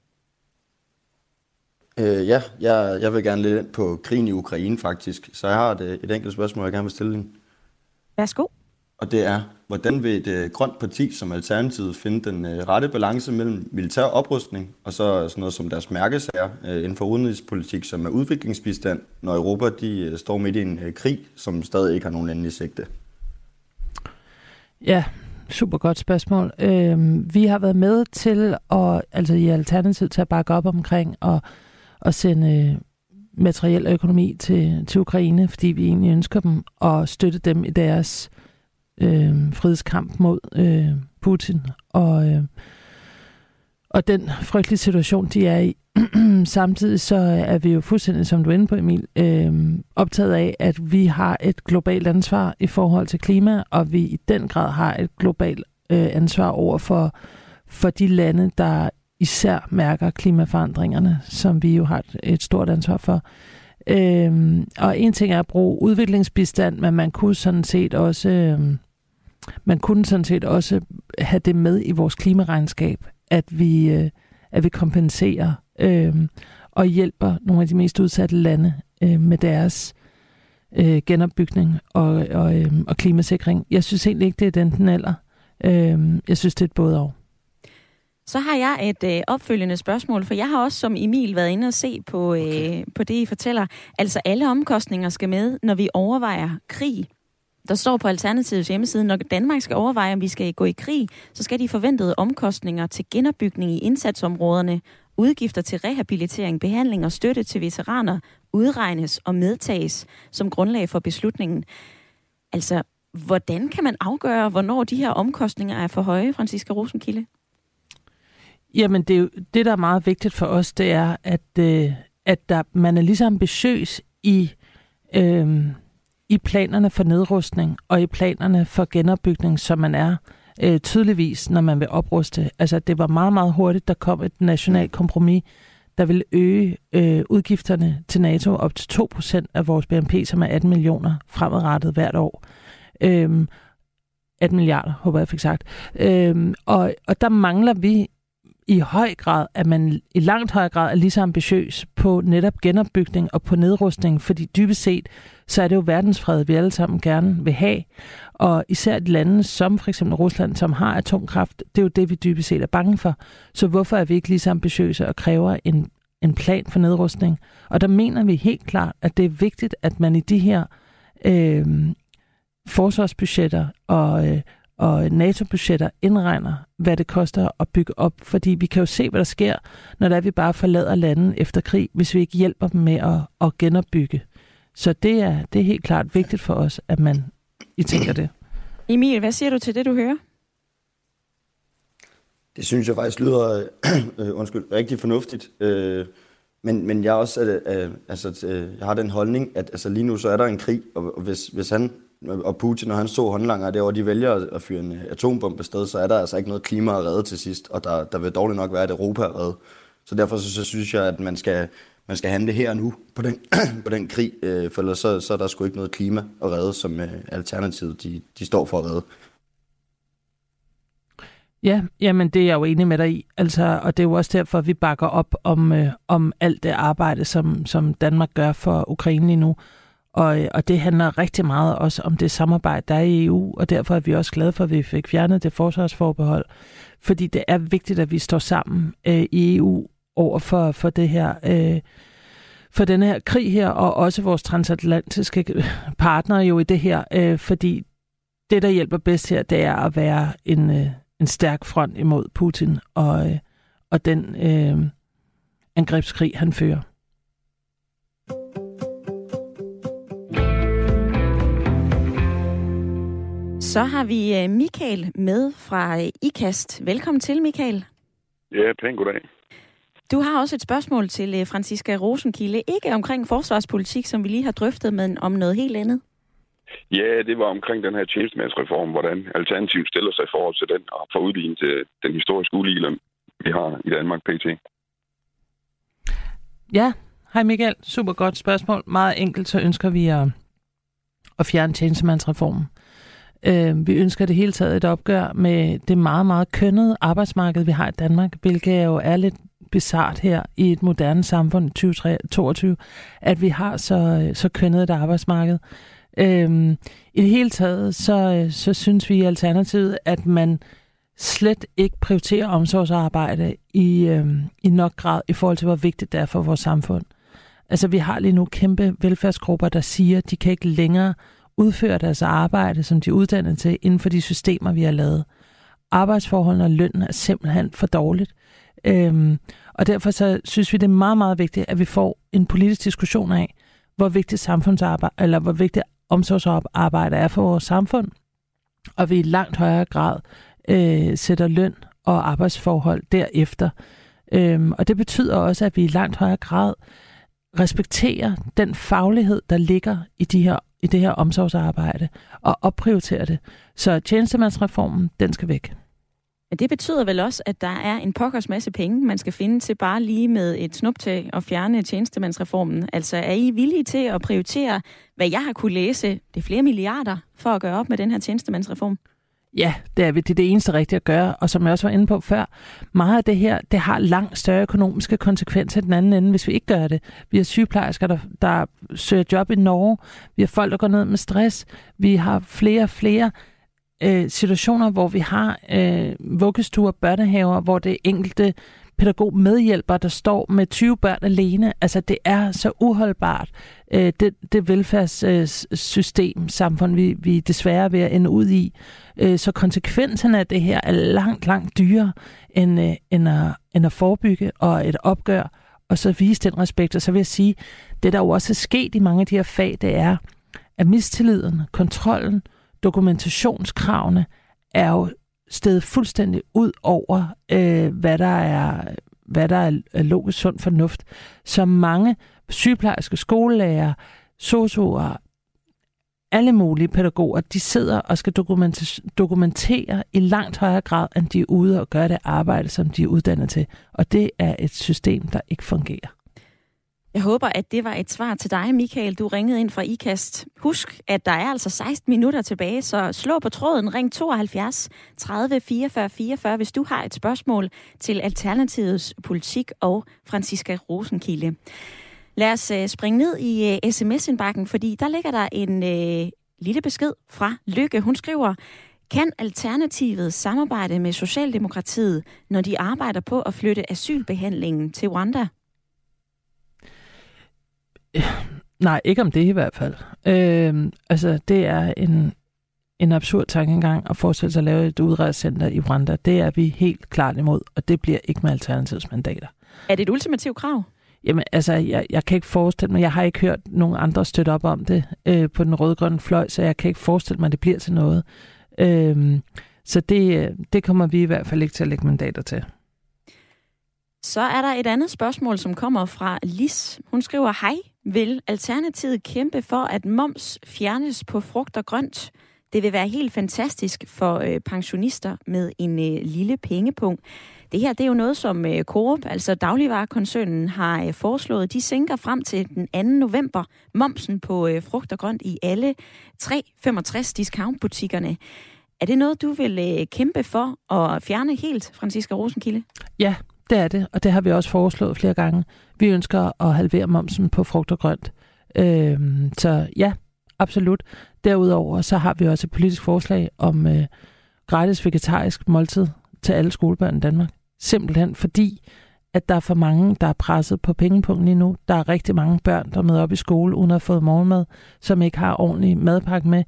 Øh, ja, jeg, jeg vil gerne lidt ind på krigen i Ukraine faktisk, så jeg har et, et enkelt spørgsmål, jeg gerne vil stille ind. Værsgo. Og det er, hvordan vil et øh, grønt parti som Alternativet finde den øh, rette balance mellem militær oprustning og så sådan noget som deres mærkesager øh, inden for udenrigspolitik, som er udviklingsbistand, når Europa de øh, står midt i en øh, krig, som stadig ikke har nogen endelig sigte? Ja, super godt spørgsmål. Øh, vi har været med til at, altså i Alternativet til at bakke op omkring og at sende øh, materiel og økonomi til, til Ukraine, fordi vi egentlig ønsker dem at støtte dem i deres øh, frihedskamp mod øh, Putin og, øh, og den frygtelige situation, de er i. Samtidig så er vi jo fuldstændig, som du er inde på, Emil, øh, optaget af, at vi har et globalt ansvar i forhold til klima, og vi i den grad har et globalt øh, ansvar over for, for de lande, der især mærker klimaforandringerne, som vi jo har et, stort ansvar for. Øhm, og en ting er at bruge udviklingsbistand, men man kunne sådan set også øhm, man kunne sådan set også have det med i vores klimaregnskab, at vi, øh, at vi kompenserer øh, og hjælper nogle af de mest udsatte lande øh, med deres øh, genopbygning og, og, øh, og klimasikring. Jeg synes egentlig ikke, det er den den eller. Øh, jeg synes, det er et både og. Så har jeg et øh, opfølgende spørgsmål, for jeg har også som Emil været inde og se på, øh, okay. på det, I fortæller. Altså alle omkostninger skal med, når vi overvejer krig. Der står på Alternativets hjemmeside, når Danmark skal overveje, om vi skal gå i krig, så skal de forventede omkostninger til genopbygning i indsatsområderne, udgifter til rehabilitering, behandling og støtte til veteraner udregnes og medtages som grundlag for beslutningen. Altså, hvordan kan man afgøre, hvornår de her omkostninger er for høje, Franziska Rosenkilde? Jamen, det, er jo, det, der er meget vigtigt for os, det er, at, øh, at der, man er lige så ambitiøs i, øh, i planerne for nedrustning og i planerne for genopbygning, som man er øh, tydeligvis, når man vil opruste. Altså, det var meget, meget hurtigt, der kom et nationalt kompromis, der vil øge øh, udgifterne til NATO op til 2% af vores BNP, som er 18 millioner fremadrettet hvert år. Øh, 18 milliarder, håber jeg fik sagt. Øhm, og, og der mangler vi i høj grad, at man i langt høj grad er lige så ambitiøs på netop genopbygning og på nedrustning, fordi dybest set, så er det jo verdensfred, vi alle sammen gerne vil have. Og især et lande som for eksempel Rusland, som har atomkraft, det er jo det, vi dybest set er bange for. Så hvorfor er vi ikke lige så ambitiøse og kræver en, en plan for nedrustning? Og der mener vi helt klart, at det er vigtigt, at man i de her øh, forsvarsbudgetter og, øh, og NATO-budgetter indregner, hvad det koster at bygge op. Fordi vi kan jo se, hvad der sker, når der er, vi bare forlader landet efter krig, hvis vi ikke hjælper dem med at, at genopbygge. Så det er, det er helt klart vigtigt for os, at man I tænker det. Emil, hvad siger du til det, du hører? Det synes jeg faktisk lyder øh, undskyld, rigtig fornuftigt. Øh, men, men jeg også, øh, øh, altså, jeg har den holdning, at altså, lige nu så er der en krig, og hvis, hvis han og Putin og han så håndlanger der, og de vælger at fyre en atombombe sted, så er der altså ikke noget klima at redde til sidst, og der, der vil dårligt nok være at Europa er redde. Så derfor så, så synes jeg, at man skal, man skal handle her og nu på den, på den krig, øh, for ellers så, så er der sgu ikke noget klima at redde, som øh, Alternativet de, de står for at redde. Ja, jamen det er jeg jo enig med dig i. Altså, og det er jo også derfor, at vi bakker op om, øh, om alt det arbejde, som, som Danmark gør for Ukraine lige nu. Og, og det handler rigtig meget også om det samarbejde, der er i EU, og derfor er vi også glade for, at vi fik fjernet det forsvarsforbehold. Fordi det er vigtigt, at vi står sammen øh, i EU over for, for det her... Øh, for den her krig her, og også vores transatlantiske partnere jo i det her, øh, fordi det, der hjælper bedst her, det er at være en, øh, en stærk front imod Putin og, øh, og den øh, angrebskrig, han fører. Så har vi øh, Michael med fra øh, IKAST. Velkommen til, Michael. Ja, pænt goddag. Du har også et spørgsmål til øh, Franziska Rosenkilde. Ikke omkring forsvarspolitik, som vi lige har drøftet, men om noget helt andet. Ja, det var omkring den her tjenestemandsreform, hvordan Alternativ stiller sig i forhold til den, og får udlignet til den historiske uligeløn, vi har i Danmark pt. Ja, hej Michael. Super godt spørgsmål. Meget enkelt, så ønsker vi at, at fjerne tjenestemandsreformen. Øh, vi ønsker det hele taget et opgør med det meget, meget kønnede arbejdsmarked, vi har i Danmark, hvilket jo er lidt bizart her i et moderne samfund 2022, at vi har så, øh, så kønnet et arbejdsmarked. Øhm, I det hele taget, så, øh, så synes vi i Alternativet, at man slet ikke prioriterer omsorgsarbejde i, øhm, i nok grad i forhold til, hvor vigtigt det er for vores samfund. Altså, vi har lige nu kæmpe velfærdsgrupper, der siger, at de kan ikke længere udføre deres arbejde, som de er uddannet til, inden for de systemer, vi har lavet. Arbejdsforholdene og lønnen er simpelthen for dårligt. Øhm, og derfor så synes vi, det er meget, meget vigtigt, at vi får en politisk diskussion af, hvor vigtigt samfundsarbejde, eller hvor vigtigt omsorgsarbejde er for vores samfund, og vi i langt højere grad øh, sætter løn og arbejdsforhold derefter. Øhm, og det betyder også, at vi i langt højere grad respekterer den faglighed, der ligger i de her i det her omsorgsarbejde og opprioritere det. Så tjenestemandsreformen, den skal væk. Men det betyder vel også, at der er en pokkers masse penge, man skal finde til bare lige med et snuptag og fjerne tjenestemandsreformen. Altså er I villige til at prioritere, hvad jeg har kunne læse, det er flere milliarder, for at gøre op med den her tjenestemandsreform? Ja, det er, det er det eneste rigtige at gøre, og som jeg også var inde på før, meget af det her, det har langt større økonomiske konsekvenser den anden ende, hvis vi ikke gør det. Vi har sygeplejersker, der, der søger job i Norge, vi har folk, der går ned med stress, vi har flere og flere øh, situationer, hvor vi har øh, vuggestuer, børnehaver, hvor det enkelte pædagog medhjælper, der står med 20 børn alene. Altså, det er så uholdbart, øh, det, det velfærdssystem, øh, samfund, vi, vi desværre er ved at ende ud i. Øh, så konsekvenserne af det her er langt, langt dyrere end, øh, end, at, end at forebygge og et opgør, og så vise den respekt. Og så vil jeg sige, det der jo også er sket i mange af de her fag, det er, at mistilliden, kontrollen, dokumentationskravene er jo stedet fuldstændig ud over, øh, hvad der er hvad der er logisk sund fornuft. som mange sygeplejerske, skolelærer, sosuer, alle mulige pædagoger, de sidder og skal dokumentere i langt højere grad, end de er ude og gøre det arbejde, som de er uddannet til. Og det er et system, der ikke fungerer. Jeg håber, at det var et svar til dig, Michael. Du ringede ind fra IKAST. Husk, at der er altså 16 minutter tilbage, så slå på tråden, ring 72 30 44 44, hvis du har et spørgsmål til Alternativets politik og Franziska Rosenkilde. Lad os øh, springe ned i øh, sms-indbakken, fordi der ligger der en øh, lille besked fra Lykke. Hun skriver, kan Alternativet samarbejde med Socialdemokratiet, når de arbejder på at flytte asylbehandlingen til Rwanda? Nej, ikke om det i hvert fald. Øh, altså, det er en, en absurd tankegang at forestille sig at lave et udrejsecenter i Rwanda. Det er vi helt klart imod, og det bliver ikke med Alternativets mandater. Er det et ultimativt krav? Jamen, altså, jeg, jeg kan ikke forestille mig, jeg har ikke hørt nogen andre støtte op om det øh, på den røde-grønne fløj, så jeg kan ikke forestille mig, at det bliver til noget. Øh, så det, det kommer vi i hvert fald ikke til at lægge mandater til. Så er der et andet spørgsmål, som kommer fra Lis. Hun skriver, hej, vil Alternativet kæmpe for, at moms fjernes på frugt og grønt? Det vil være helt fantastisk for øh, pensionister med en øh, lille pengepunkt. Det her det er jo noget, som øh, Coop, altså dagligvarekoncernen, har øh, foreslået. De sænker frem til den 2. november momsen på øh, frugt og grønt i alle 365 discountbutikkerne. Er det noget, du vil øh, kæmpe for at fjerne helt, Franziska Rosenkilde? Ja, det er det, og det har vi også foreslået flere gange. Vi ønsker at halvere momsen på frugt og grønt. Øh, så ja, absolut. Derudover så har vi også et politisk forslag om øh, gratis vegetarisk måltid til alle skolebørn i Danmark. Simpelthen fordi, at der er for mange, der er presset på pengepunkten lige nu. Der er rigtig mange børn, der møder med op i skole uden at have fået morgenmad, som ikke har ordentlig madpakke med.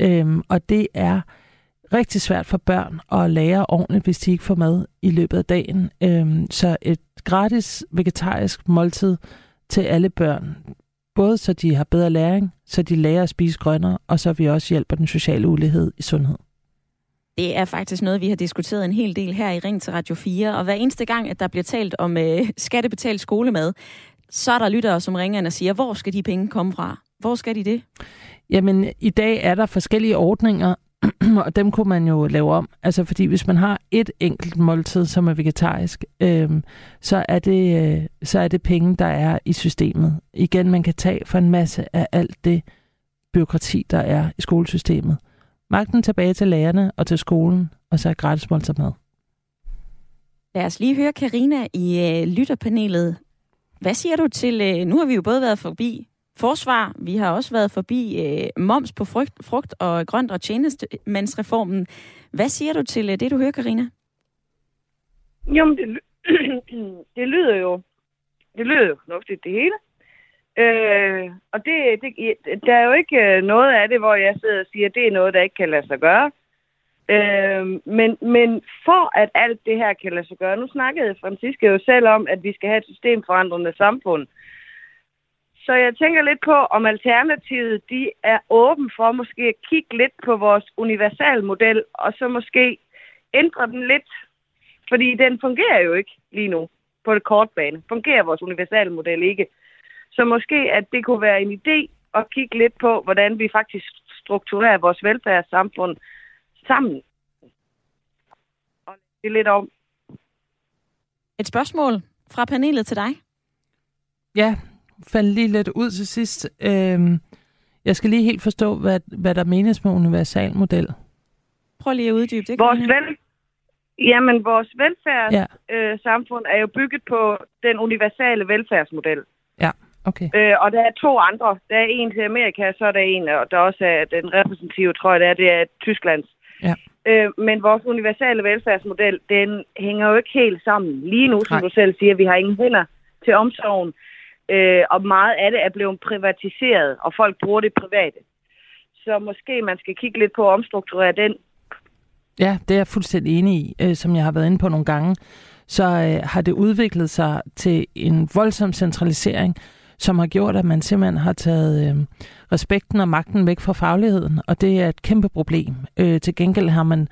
Øhm, og det er rigtig svært for børn at lære ordentligt, hvis de ikke får mad i løbet af dagen. Øhm, så et gratis vegetarisk måltid til alle børn, både så de har bedre læring, så de lærer at spise grønnere, og så vi også hjælper den sociale ulighed i sundhed. Det er faktisk noget, vi har diskuteret en hel del her i Ring til Radio 4, og hver eneste gang, at der bliver talt om øh, skattebetalt skolemad, så er der lyttere, som ringer og siger, hvor skal de penge komme fra? Hvor skal de det? Jamen, i dag er der forskellige ordninger, og dem kunne man jo lave om. Altså fordi hvis man har et enkelt måltid, som er vegetarisk, øh, så, er det, øh, så er det penge, der er i systemet. Igen, man kan tage for en masse af alt det byråkrati, der er i skolesystemet. Magten tilbage til lærerne og til skolen, og så er gratis måltid mad. Lad os lige høre Karina i øh, lytterpanelet. Hvad siger du til, øh, nu har vi jo både været forbi forsvar. Vi har også været forbi øh, moms på frugt, frugt og grønt og tjenestemandsreformen. Hvad siger du til øh, det, du hører, Karina? Jamen, det, det lyder jo det lyder jo fornuftigt, det hele. Øh, og det, det, der er jo ikke øh, noget af det, hvor jeg sidder og siger, at det er noget, der ikke kan lade sig gøre. Øh, men, men for at alt det her kan lade sig gøre, nu snakkede Franciske jo selv om, at vi skal have et systemforandrende samfund. Øh, så jeg tænker lidt på, om Alternativet de er åben for måske at kigge lidt på vores universalmodel, og så måske ændre den lidt. Fordi den fungerer jo ikke lige nu på det kort bane. Fungerer vores universalmodel ikke. Så måske, at det kunne være en idé at kigge lidt på, hvordan vi faktisk strukturerer vores velfærdssamfund sammen. Og det er lidt om. Et spørgsmål fra panelet til dig. Ja, faldt lige lidt ud til sidst. Øhm, jeg skal lige helt forstå, hvad, hvad der menes med universalmodel. Prøv lige at uddybe det. Vores, vel, jamen, vores velfærdssamfund ja. øh, er jo bygget på den universale velfærdsmodel. Ja, okay. Øh, og der er to andre. Der er en til Amerika, så er der en, og der også er den repræsentative, tror jeg, det er, det er Tysklands Ja. Øh, men vores universale velfærdsmodel, den hænger jo ikke helt sammen. Lige nu, som Nej. du selv siger, vi har ingen hænder til omsorgen, øh, og meget af det er blevet privatiseret, og folk bruger det private. Så måske man skal kigge lidt på at omstrukturere den. Ja, det er jeg fuldstændig enig i, øh, som jeg har været inde på nogle gange. Så øh, har det udviklet sig til en voldsom centralisering, som har gjort, at man simpelthen har taget øh, respekten og magten væk fra fagligheden, og det er et kæmpe problem. Øh, til gengæld har man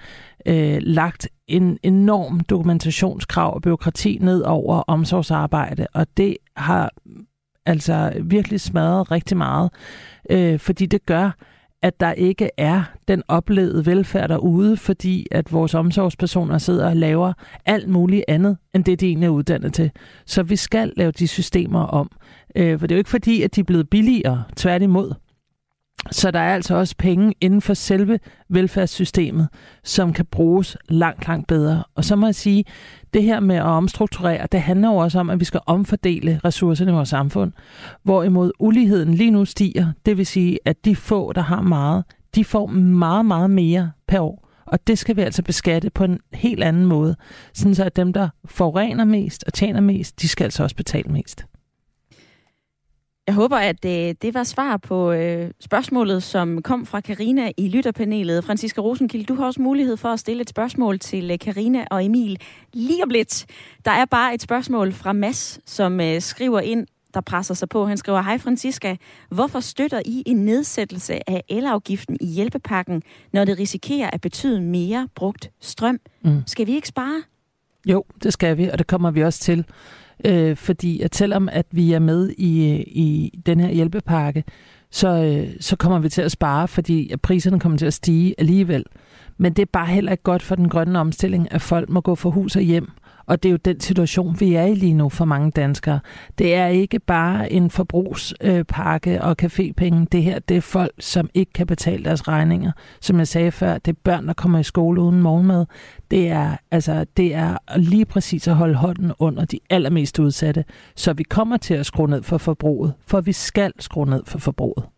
øh, lagt en enorm dokumentationskrav og byråkrati ned over omsorgsarbejde, og det har altså virkelig smadret rigtig meget, øh, fordi det gør, at der ikke er den oplevede velfærd derude, fordi at vores omsorgspersoner sidder og laver alt muligt andet, end det de egentlig er uddannet til. Så vi skal lave de systemer om. Øh, for det er jo ikke fordi, at de er blevet billigere, tværtimod. Så der er altså også penge inden for selve velfærdssystemet, som kan bruges langt, langt bedre. Og så må jeg sige, det her med at omstrukturere, det handler jo også om, at vi skal omfordele ressourcerne i vores samfund. Hvorimod uligheden lige nu stiger, det vil sige, at de få, der har meget, de får meget, meget mere per år. Og det skal vi altså beskatte på en helt anden måde. Sådan så at dem, der forurener mest og tjener mest, de skal altså også betale mest. Jeg håber, at øh, det var svar på øh, spørgsmålet, som kom fra Karina i lytterpanelet. Franziska Rosenkilde, du har også mulighed for at stille et spørgsmål til øh, Karina og Emil lige om lidt. Der er bare et spørgsmål fra Mass, som øh, skriver ind, der presser sig på. Han skriver, Hej Franziska, hvorfor støtter I en nedsættelse af elafgiften i hjælpepakken, når det risikerer at betyde mere brugt strøm? Mm. Skal vi ikke spare? Jo, det skal vi, og det kommer vi også til. Øh, fordi at selvom at vi er med i, i den her hjælpepakke, så, øh, så kommer vi til at spare, fordi at priserne kommer til at stige alligevel. Men det er bare heller ikke godt for den grønne omstilling, at folk må gå for hus og hjem og det er jo den situation, vi er i lige nu for mange danskere. Det er ikke bare en forbrugspakke øh, og cafépenge. Det her, det er folk, som ikke kan betale deres regninger. Som jeg sagde før, det er børn, der kommer i skole uden morgenmad. Det er, altså, det er lige præcis at holde hånden under de allermest udsatte. Så vi kommer til at skrue ned for forbruget, for vi skal skrue ned for forbruget.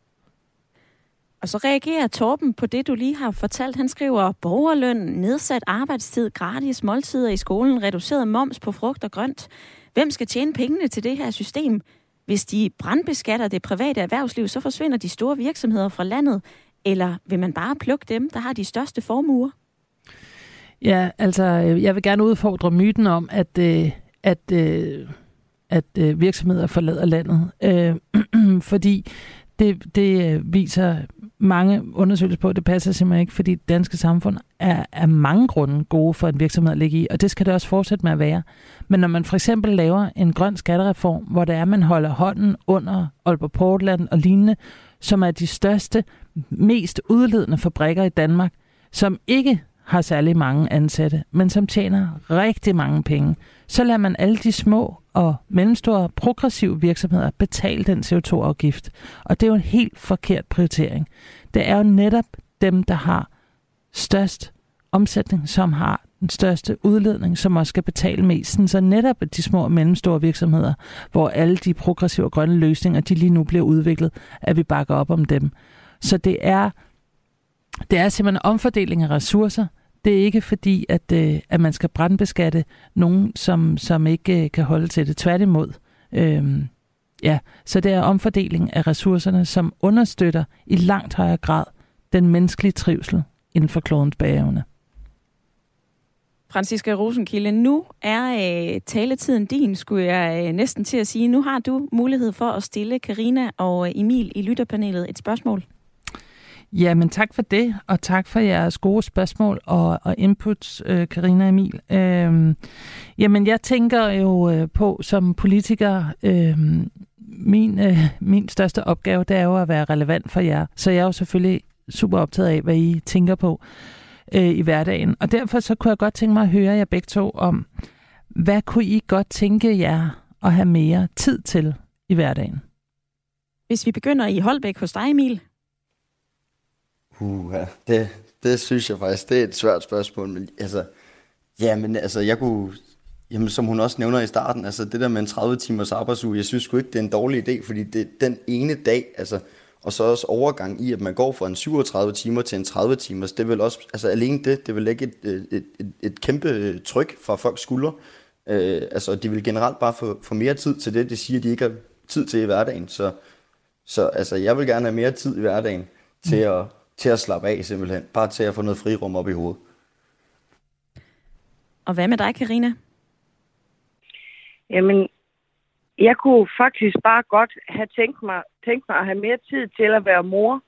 Og så reagerer Torben på det, du lige har fortalt. Han skriver, borgerløn, nedsat arbejdstid, gratis måltider i skolen, reduceret moms på frugt og grønt. Hvem skal tjene pengene til det her system? Hvis de brandbeskatter det private erhvervsliv, så forsvinder de store virksomheder fra landet. Eller vil man bare plukke dem, der har de største formuer? Ja, altså, øh, jeg vil gerne udfordre myten om, at, øh, at, øh, at øh, virksomheder forlader landet. Øh, fordi det, det viser mange undersøgelser på, at det passer simpelthen ikke, fordi det danske samfund er af mange grunde gode for en virksomhed at ligge i, og det skal det også fortsætte med at være. Men når man for eksempel laver en grøn skattereform, hvor det er, at man holder hånden under Aalborg Portland og lignende, som er de største, mest udledende fabrikker i Danmark, som ikke har særlig mange ansatte, men som tjener rigtig mange penge, så lader man alle de små og mellemstore progressive virksomheder betale den CO2-afgift. Og det er jo en helt forkert prioritering. Det er jo netop dem, der har størst omsætning, som har den største udledning, som også skal betale mest. Så netop de små og mellemstore virksomheder, hvor alle de progressive og grønne løsninger, de lige nu bliver udviklet, at vi bakker op om dem. Så det er, det er simpelthen en omfordeling af ressourcer, det er ikke fordi, at, øh, at man skal brandbeskatte nogen, som, som ikke øh, kan holde til det. Tværtimod. Øhm, ja, så det er omfordeling af ressourcerne, som understøtter i langt højere grad den menneskelige trivsel inden for klodens bagevne. Franziska Rosenkilde, nu er øh, taletiden din, skulle jeg øh, næsten til at sige. Nu har du mulighed for at stille Karina og øh, Emil i lytterpanelet et spørgsmål. Jamen tak for det, og tak for jeres gode spørgsmål og, og inputs, øh, Karina Emil. Øh, jamen jeg tænker jo øh, på som politiker, øh, min, øh, min største opgave, det er jo at være relevant for jer. Så jeg er jo selvfølgelig super optaget af, hvad I tænker på øh, i hverdagen. Og derfor så kunne jeg godt tænke mig at høre jer begge to om, hvad kunne I godt tænke jer at have mere tid til i hverdagen? Hvis vi begynder i Holbæk hos dig, Emil, Uh, ja. det, det synes jeg faktisk, det er et svært spørgsmål. Men altså, ja, men altså, jeg kunne, jamen, som hun også nævner i starten, altså det der med en 30 timers arbejdsuge, jeg synes sgu ikke, det er en dårlig idé, fordi det den ene dag, altså og så også overgang i, at man går fra en 37 timer til en 30 timer. Det vil også, altså alene det, det vil lægge et, et, et, et kæmpe tryk fra folks skuldre. Øh, altså, de vil generelt bare få, få mere tid til det, de siger, de ikke har tid til i hverdagen. Så, så altså, jeg vil gerne have mere tid i hverdagen til at, til at slappe af simpelthen. Bare til at få noget frirum op i hovedet. Og hvad med dig, Karina? Jamen, jeg kunne faktisk bare godt have tænkt mig, tænkt mig at have mere tid til at være mor.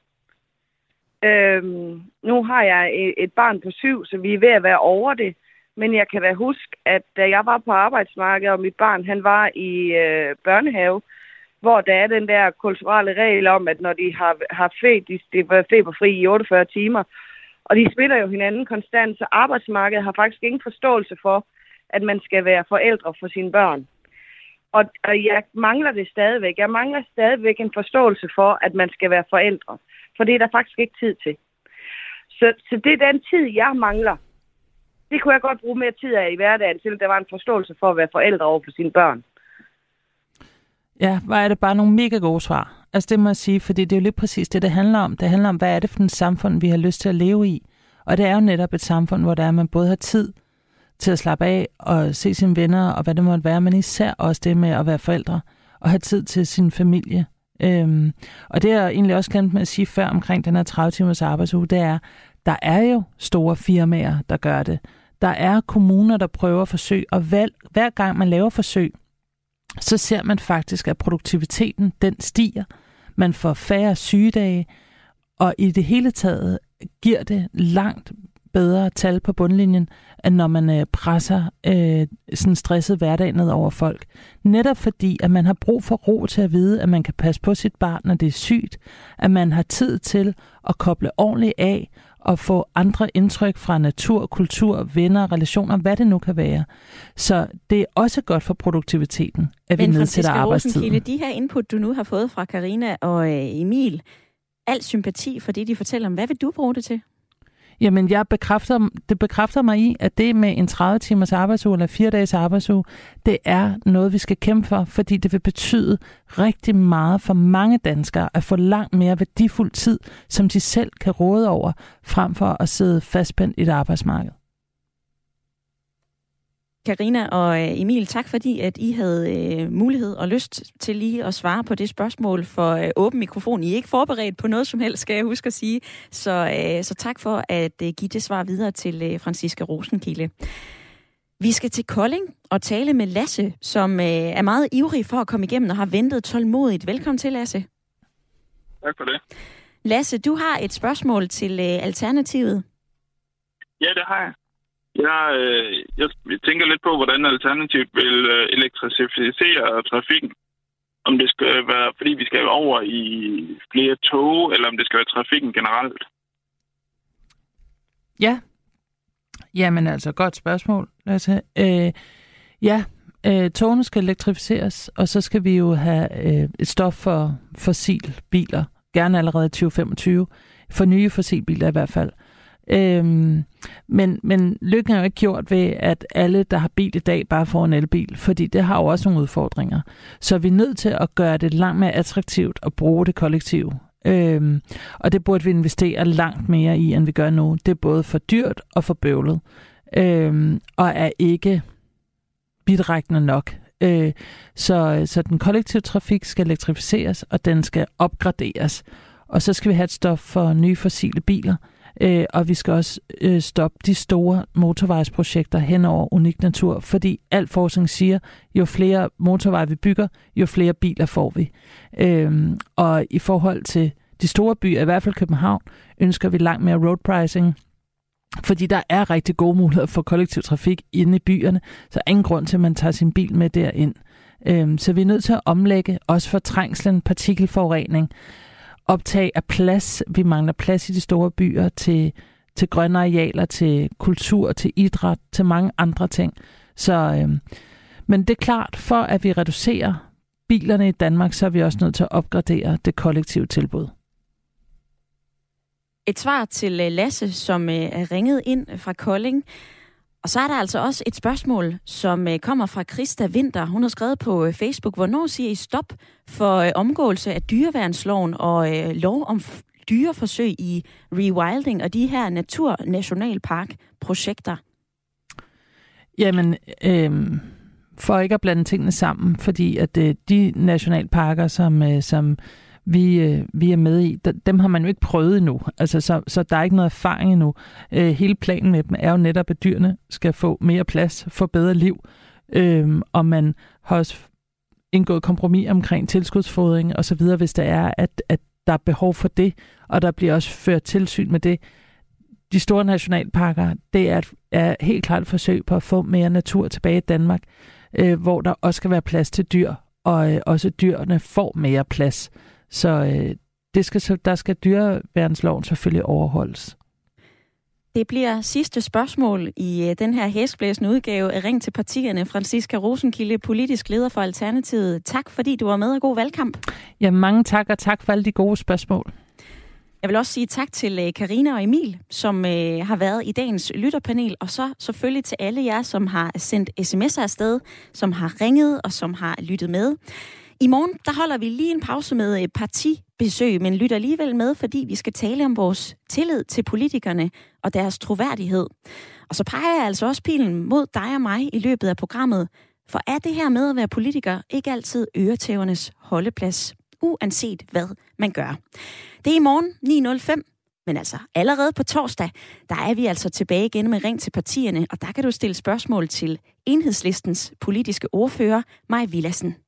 Øhm, nu har jeg et, et barn på syv, så vi er ved at være over det. Men jeg kan da huske, at da jeg var på arbejdsmarkedet, og mit barn han var i øh, børnehave, hvor der er den der kulturelle regel om, at når de har, har fedt, de, de var feberfri i 48 timer, og de spiller jo hinanden konstant, så arbejdsmarkedet har faktisk ingen forståelse for, at man skal være forældre for sine børn. Og, og jeg mangler det stadigvæk. Jeg mangler stadigvæk en forståelse for, at man skal være forældre. For det er der faktisk ikke tid til. Så, så det er den tid, jeg mangler. Det kunne jeg godt bruge mere tid af i hverdagen, til der var en forståelse for at være forældre over for sine børn. Ja, hvor er det bare nogle mega gode svar. Altså det må jeg sige, fordi det er jo lige præcis det, det handler om. Det handler om, hvad er det for et samfund, vi har lyst til at leve i. Og det er jo netop et samfund, hvor der er, man både har tid til at slappe af og se sine venner og hvad det måtte være, men især også det med at være forældre og have tid til sin familie. Øhm, og det er jeg egentlig også glemt med at sige før omkring den her 30 timers arbejdsuge, det er, der er jo store firmaer, der gør det. Der er kommuner, der prøver forsøg, og hver, hver gang man laver forsøg, så ser man faktisk, at produktiviteten den stiger. Man får færre sygedage, og i det hele taget giver det langt bedre tal på bundlinjen, end når man øh, presser øh, sådan stresset hverdag ned over folk. Netop fordi, at man har brug for ro til at vide, at man kan passe på sit barn, når det er sygt, at man har tid til at koble ordentligt af og få andre indtryk fra natur, kultur, venner, relationer, hvad det nu kan være. Så det er også godt for produktiviteten, at Men vi nedsætter arbejdstiden. Men de her input, du nu har fået fra Karina og øh, Emil, al sympati for det, de fortæller om. Hvad vil du bruge det til? Jamen, jeg bekræfter, det bekræfter mig i, at det med en 30 timers arbejdsuge eller 4 dages arbejdsuge, det er noget, vi skal kæmpe for, fordi det vil betyde rigtig meget for mange danskere at få langt mere værdifuld tid, som de selv kan råde over, frem for at sidde fastspændt i et arbejdsmarked. Karina og øh, Emil, tak fordi at I havde øh, mulighed og lyst til lige at svare på det spørgsmål for øh, åben mikrofon. I er ikke forberedt på noget som helst, skal jeg huske at sige. Så, øh, så tak for at øh, give det svar videre til øh, Franziska Rosenkilde. Vi skal til Kolding og tale med Lasse, som øh, er meget ivrig for at komme igennem og har ventet tålmodigt. Velkommen til, Lasse. Tak for det. Lasse, du har et spørgsmål til øh, Alternativet. Ja, det har jeg. Jeg, øh, jeg tænker lidt på, hvordan Alternativet vil øh, elektrificere trafikken. Om det skal være, fordi vi skal over i flere tog, eller om det skal være trafikken generelt. Ja. Jamen altså, godt spørgsmål, Lad os have. Øh, ja, øh, togene skal elektrificeres, og så skal vi jo have øh, et stof for fossilbiler, gerne allerede i 2025, for nye fossilbiler i hvert fald. Øhm, men, men lykken er jo ikke gjort ved, at alle, der har bil i dag, bare får en elbil, fordi det har jo også nogle udfordringer. Så vi er nødt til at gøre det langt mere attraktivt at bruge det kollektive. Øhm, og det burde vi investere langt mere i, end vi gør nu. Det er både for dyrt og for bøvlet, øhm, og er ikke bidrækkende nok. Øh, så, så den kollektive trafik skal elektrificeres, og den skal opgraderes. Og så skal vi have et stof for nye fossile biler, Øh, og vi skal også øh, stoppe de store motorvejsprojekter hen over unik natur, fordi al forskning siger, jo flere motorveje vi bygger, jo flere biler får vi. Øh, og i forhold til de store byer, i hvert fald København, ønsker vi langt mere road pricing, fordi der er rigtig gode muligheder for kollektiv trafik inde i byerne, så er ingen grund til, at man tager sin bil med derind. Øh, så vi er nødt til at omlægge, også for trængslen, partikelforurening, optag af plads. Vi mangler plads i de store byer til, til grønne arealer, til kultur, til idræt, til mange andre ting. Så, øh, men det er klart, for at vi reducerer bilerne i Danmark, så er vi også nødt til at opgradere det kollektive tilbud. Et svar til øh, Lasse, som øh, er ringet ind fra Kolding. Og så er der altså også et spørgsmål, som øh, kommer fra Krista Winter. Hun har skrevet på øh, Facebook, hvornår siger I stop for øh, omgåelse af dyreværnsloven og lov om dyreforsøg i rewilding og de her naturnationalparkprojekter? Jamen, øh, for ikke at blande tingene sammen, fordi at øh, de nationalparker, som, øh, som vi, øh, vi er med i, dem har man jo ikke prøvet endnu. Altså, så, så der er ikke noget erfaring endnu. Øh, hele planen med dem er jo netop, at dyrene skal få mere plads, få bedre liv, øh, og man har også indgået kompromis omkring tilskudsfodring og så videre, hvis der er, at, at der er behov for det, og der bliver også ført tilsyn med det. De store nationalparker, det er, er helt klart et forsøg på at få mere natur tilbage i Danmark, øh, hvor der også skal være plads til dyr, og øh, også dyrene får mere plads. Så øh, det skal, der skal dyreværnsloven selvfølgelig overholdes. Det bliver sidste spørgsmål i øh, den her hæsblæsende udgave af Ring til partierne. Franziska Rosenkilde, politisk leder for Alternativet. Tak fordi du var med og god valgkamp. Ja, mange tak, og tak for alle de gode spørgsmål. Jeg vil også sige tak til øh, Karina og Emil, som øh, har været i dagens lytterpanel, og så selvfølgelig til alle jer, som har sendt sms'er afsted, som har ringet og som har lyttet med. I morgen, der holder vi lige en pause med øh, partibesøg, men lytter alligevel med, fordi vi skal tale om vores tillid til politikerne og deres troværdighed. Og så peger jeg altså også pilen mod dig og mig i løbet af programmet, for er det her med at være politiker ikke altid øretævernes holdeplads, uanset hvad man gør? Det er i morgen 9.05, men altså allerede på torsdag, der er vi altså tilbage igen med Ring til partierne, og der kan du stille spørgsmål til enhedslistens politiske ordfører, Maj Villassen.